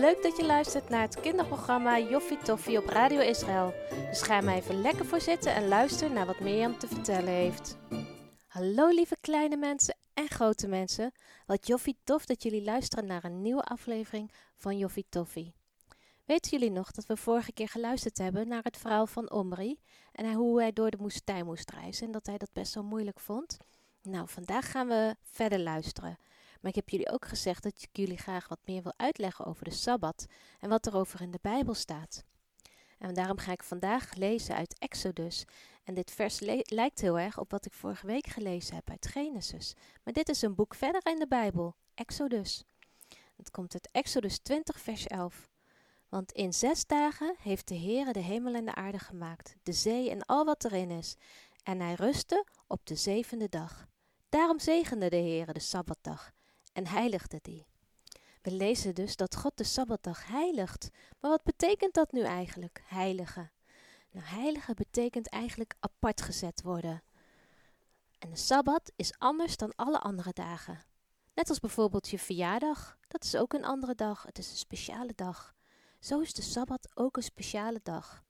Leuk dat je luistert naar het kinderprogramma Joffie Toffie op Radio Israël. Dus ga maar even lekker voor zitten en luister naar wat Mirjam te vertellen heeft. Hallo lieve kleine mensen en grote mensen. Wat Joffie tof dat jullie luisteren naar een nieuwe aflevering van Joffie Toffie. Weten jullie nog dat we vorige keer geluisterd hebben naar het verhaal van Omri en hoe hij door de woestijn moest reizen en dat hij dat best wel moeilijk vond? Nou, vandaag gaan we verder luisteren. Maar ik heb jullie ook gezegd dat ik jullie graag wat meer wil uitleggen over de Sabbat en wat er over in de Bijbel staat. En daarom ga ik vandaag lezen uit Exodus. En dit vers lijkt heel erg op wat ik vorige week gelezen heb uit Genesis. Maar dit is een boek verder in de Bijbel, Exodus. Het komt uit Exodus 20, vers 11. Want in zes dagen heeft de Heere de hemel en de aarde gemaakt, de zee en al wat erin is. En hij rustte op de zevende dag. Daarom zegende de Heere de Sabbatdag en heiligde die. We lezen dus dat God de Sabbatdag heiligt. Maar wat betekent dat nu eigenlijk, heilige? Nou, heilige betekent eigenlijk apart gezet worden. En de Sabbat is anders dan alle andere dagen. Net als bijvoorbeeld je verjaardag, dat is ook een andere dag, het is een speciale dag. Zo is de Sabbat ook een speciale dag.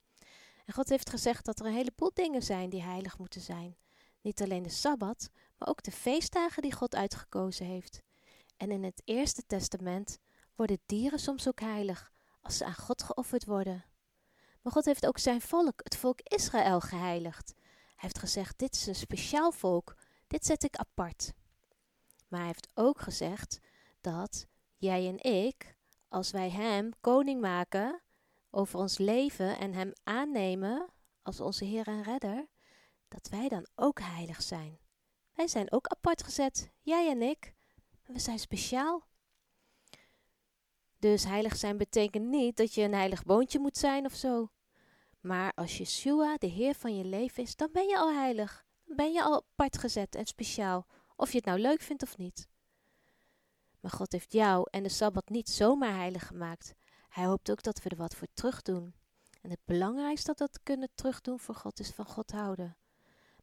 En God heeft gezegd dat er een heleboel dingen zijn die heilig moeten zijn. Niet alleen de Sabbat, maar ook de feestdagen die God uitgekozen heeft. En in het Eerste Testament worden dieren soms ook heilig als ze aan God geofferd worden. Maar God heeft ook zijn volk, het volk Israël, geheiligd. Hij heeft gezegd: Dit is een speciaal volk, dit zet ik apart. Maar hij heeft ook gezegd dat jij en ik, als wij Hem koning maken over ons leven en Hem aannemen als onze Heer en Redder, dat wij dan ook heilig zijn. Wij zijn ook apart gezet, jij en ik. We zijn speciaal. Dus heilig zijn betekent niet dat je een heilig boontje moet zijn of zo. Maar als Yeshua de Heer van je leven is, dan ben je al heilig. Dan ben je al apart gezet en speciaal, of je het nou leuk vindt of niet. Maar God heeft jou en de Sabbat niet zomaar heilig gemaakt. Hij hoopt ook dat we er wat voor terug doen. En het belangrijkste dat we dat kunnen terugdoen voor God is van God houden.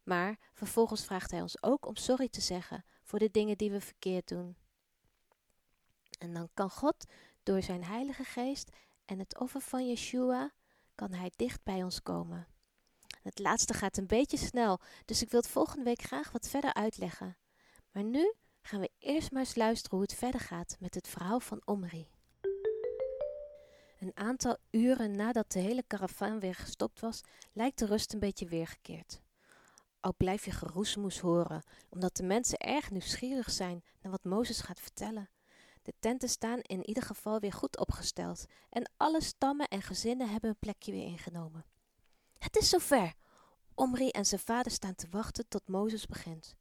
Maar vervolgens vraagt Hij ons ook om sorry te zeggen voor de dingen die we verkeerd doen. En dan kan God door zijn Heilige Geest en het offer van Yeshua, kan Hij dicht bij ons komen. Het laatste gaat een beetje snel, dus ik wil het volgende week graag wat verder uitleggen. Maar nu gaan we eerst maar eens luisteren hoe het verder gaat met het verhaal van Omri. Een aantal uren nadat de hele karavaan weer gestopt was, lijkt de rust een beetje weergekeerd. Al blijf je geroesmoes horen, omdat de mensen erg nieuwsgierig zijn naar wat Mozes gaat vertellen. De tenten staan in ieder geval weer goed opgesteld en alle stammen en gezinnen hebben een plekje weer ingenomen. Het is zover. Omri en zijn vader staan te wachten tot Mozes begint.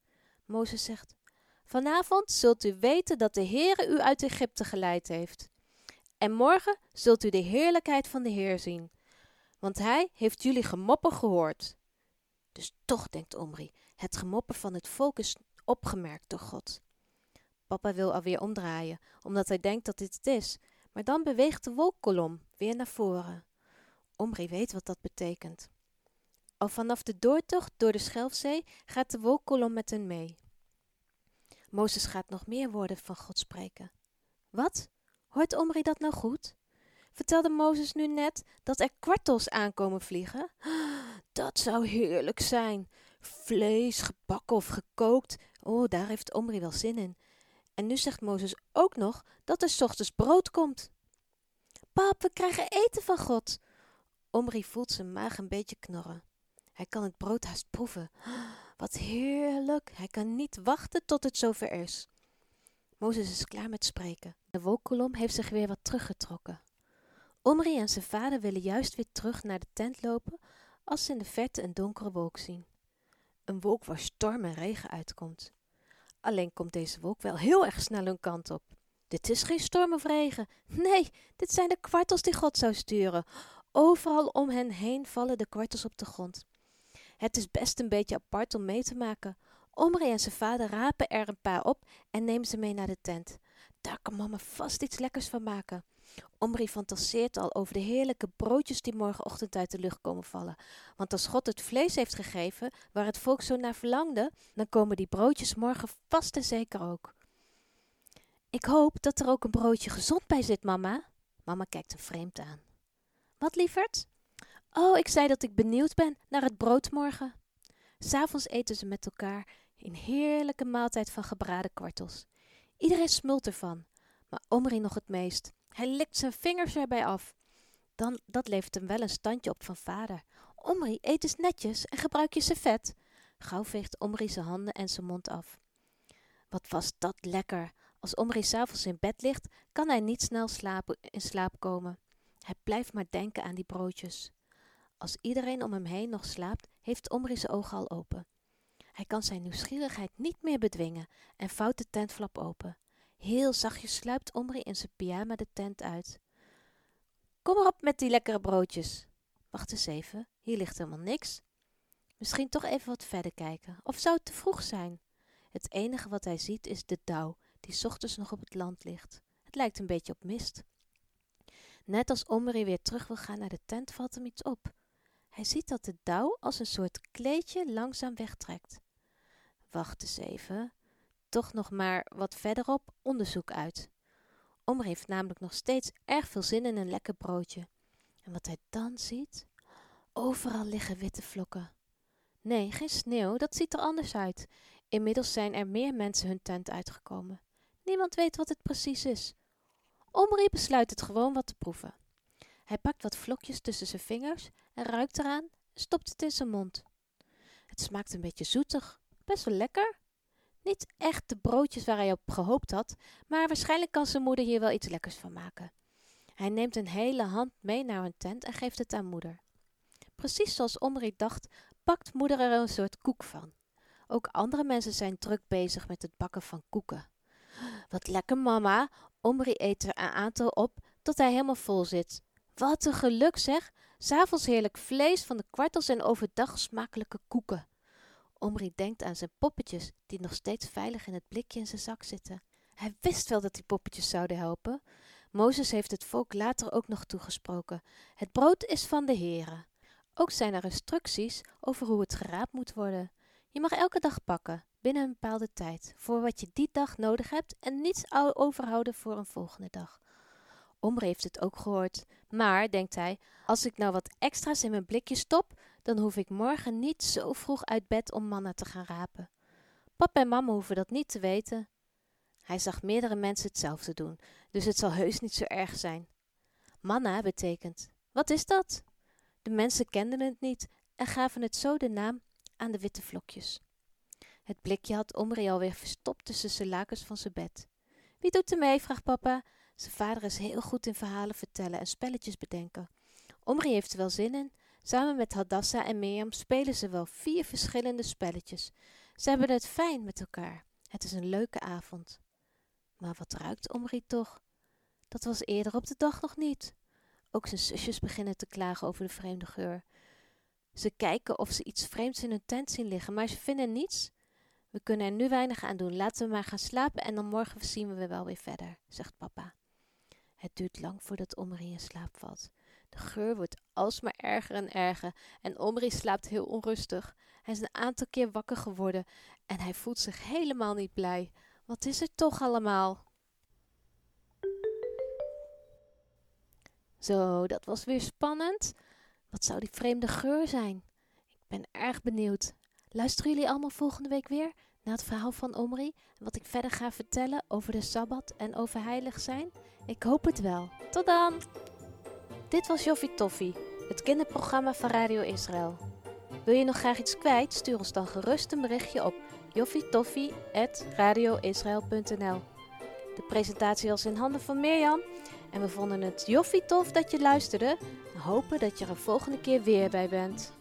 Mozes zegt: Vanavond zult u weten dat de Heere u uit Egypte geleid heeft. En morgen zult u de heerlijkheid van de Heer zien, want hij heeft jullie gemoppen gehoord. Dus toch, denkt Omri, het gemopper van het volk is opgemerkt door God. Papa wil alweer omdraaien, omdat hij denkt dat dit het is, maar dan beweegt de wolkkolom weer naar voren. Omri weet wat dat betekent. Al vanaf de doortocht door de Schelfzee gaat de wolkkolom met hen mee. Mozes gaat nog meer woorden van God spreken. Wat? Hoort Omri dat nou goed? Vertelde Mozes nu net dat er kwartels aankomen vliegen? Dat zou heerlijk zijn. Vlees, gebakken of gekookt. Oh, daar heeft Omri wel zin in. En nu zegt Mozes ook nog dat er ochtends brood komt. Pap, we krijgen eten van God. Omri voelt zijn maag een beetje knorren. Hij kan het brood haast proeven. Wat heerlijk. Hij kan niet wachten tot het zover is. Mozes is klaar met spreken. De wolkkolom heeft zich weer wat teruggetrokken. Omri en zijn vader willen juist weer terug naar de tent lopen als ze in de verte een donkere wolk zien. Een wolk waar storm en regen uitkomt. Alleen komt deze wolk wel heel erg snel hun kant op. Dit is geen storm of regen. Nee, dit zijn de kwartels die God zou sturen. Overal om hen heen vallen de kwartels op de grond. Het is best een beetje apart om mee te maken. Omri en zijn vader rapen er een paar op en nemen ze mee naar de tent. Daar kan mama vast iets lekkers van maken. Omri fantaseert al over de heerlijke broodjes die morgenochtend uit de lucht komen vallen. Want als God het vlees heeft gegeven waar het volk zo naar verlangde, dan komen die broodjes morgen vast en zeker ook. Ik hoop dat er ook een broodje gezond bij zit, mama. Mama kijkt hem vreemd aan. Wat, lieverd? Oh, ik zei dat ik benieuwd ben naar het brood morgen. S'avonds eten ze met elkaar een heerlijke maaltijd van gebraden kwartels. Iedereen smult ervan, maar Omri nog het meest. Hij likt zijn vingers erbij af. Dan, dat levert hem wel een standje op van vader. Omri, eet eens netjes en gebruik je servet. Gauw veegt Omri zijn handen en zijn mond af. Wat was dat lekker! Als Omri s'avonds in bed ligt, kan hij niet snel slapen, in slaap komen. Hij blijft maar denken aan die broodjes. Als iedereen om hem heen nog slaapt, heeft Omri zijn ogen al open. Hij kan zijn nieuwsgierigheid niet meer bedwingen en vouwt de tentflap open. Heel zachtjes sluipt Omri in zijn pyjama de tent uit. Kom erop met die lekkere broodjes. Wacht eens even, hier ligt helemaal niks. Misschien toch even wat verder kijken. Of zou het te vroeg zijn? Het enige wat hij ziet is de dauw, die ochtends nog op het land ligt. Het lijkt een beetje op mist. Net als Omri weer terug wil gaan naar de tent, valt hem iets op. Hij ziet dat de dauw als een soort kleedje langzaam wegtrekt. Wacht eens even. Toch nog maar wat verderop onderzoek uit. Omri heeft namelijk nog steeds erg veel zin in een lekker broodje. En wat hij dan ziet? Overal liggen witte vlokken. Nee, geen sneeuw, dat ziet er anders uit. Inmiddels zijn er meer mensen hun tent uitgekomen. Niemand weet wat het precies is. Omri besluit het gewoon wat te proeven. Hij pakt wat vlokjes tussen zijn vingers en ruikt eraan en stopt het in zijn mond. Het smaakt een beetje zoetig, best wel lekker. Niet echt de broodjes waar hij op gehoopt had, maar waarschijnlijk kan zijn moeder hier wel iets lekkers van maken. Hij neemt een hele hand mee naar hun tent en geeft het aan moeder. Precies zoals Omri dacht, bakt moeder er een soort koek van. Ook andere mensen zijn druk bezig met het bakken van koeken. Wat lekker, mama. Omri eet er een aantal op tot hij helemaal vol zit. Wat een geluk zeg! S'avonds heerlijk vlees van de kwartels en overdag smakelijke koeken. Omri denkt aan zijn poppetjes, die nog steeds veilig in het blikje in zijn zak zitten. Hij wist wel dat die poppetjes zouden helpen. Mozes heeft het volk later ook nog toegesproken. Het brood is van de Heere. Ook zijn er instructies over hoe het geraapt moet worden. Je mag elke dag pakken, binnen een bepaalde tijd, voor wat je die dag nodig hebt en niets overhouden voor een volgende dag. Omri heeft het ook gehoord. Maar, denkt hij, als ik nou wat extra's in mijn blikje stop, dan hoef ik morgen niet zo vroeg uit bed om manna te gaan rapen. Papa en mama hoeven dat niet te weten. Hij zag meerdere mensen hetzelfde doen, dus het zal heus niet zo erg zijn. Manna betekent, wat is dat? De mensen kenden het niet en gaven het zo de naam aan de witte vlokjes. Het blikje had Omri alweer verstopt tussen zijn lakens van zijn bed. Wie doet er mee? vraagt papa. Zijn vader is heel goed in verhalen vertellen en spelletjes bedenken. Omri heeft er wel zin in. Samen met Hadassa en Mirjam spelen ze wel vier verschillende spelletjes. Ze hebben het fijn met elkaar. Het is een leuke avond. Maar wat ruikt Omri toch? Dat was eerder op de dag nog niet. Ook zijn zusjes beginnen te klagen over de vreemde geur. Ze kijken of ze iets vreemds in hun tent zien liggen, maar ze vinden niets. We kunnen er nu weinig aan doen. Laten we maar gaan slapen en dan morgen zien we wel weer verder, zegt papa. Het duurt lang voordat Omri in slaap valt. De geur wordt alsmaar erger en erger en Omri slaapt heel onrustig. Hij is een aantal keer wakker geworden en hij voelt zich helemaal niet blij. Wat is er toch allemaal? Zo, dat was weer spannend. Wat zou die vreemde geur zijn? Ik ben erg benieuwd. Luisteren jullie allemaal volgende week weer naar het verhaal van Omri en wat ik verder ga vertellen over de Sabbat en over heilig zijn? Ik hoop het wel. Tot dan! Dit was Joffie Toffie, het kinderprogramma van Radio Israël. Wil je nog graag iets kwijt? Stuur ons dan gerust een berichtje op joffietoffie.radioisrael.nl De presentatie was in handen van Mirjam en we vonden het joffie tof dat je luisterde en hopen dat je er volgende keer weer bij bent.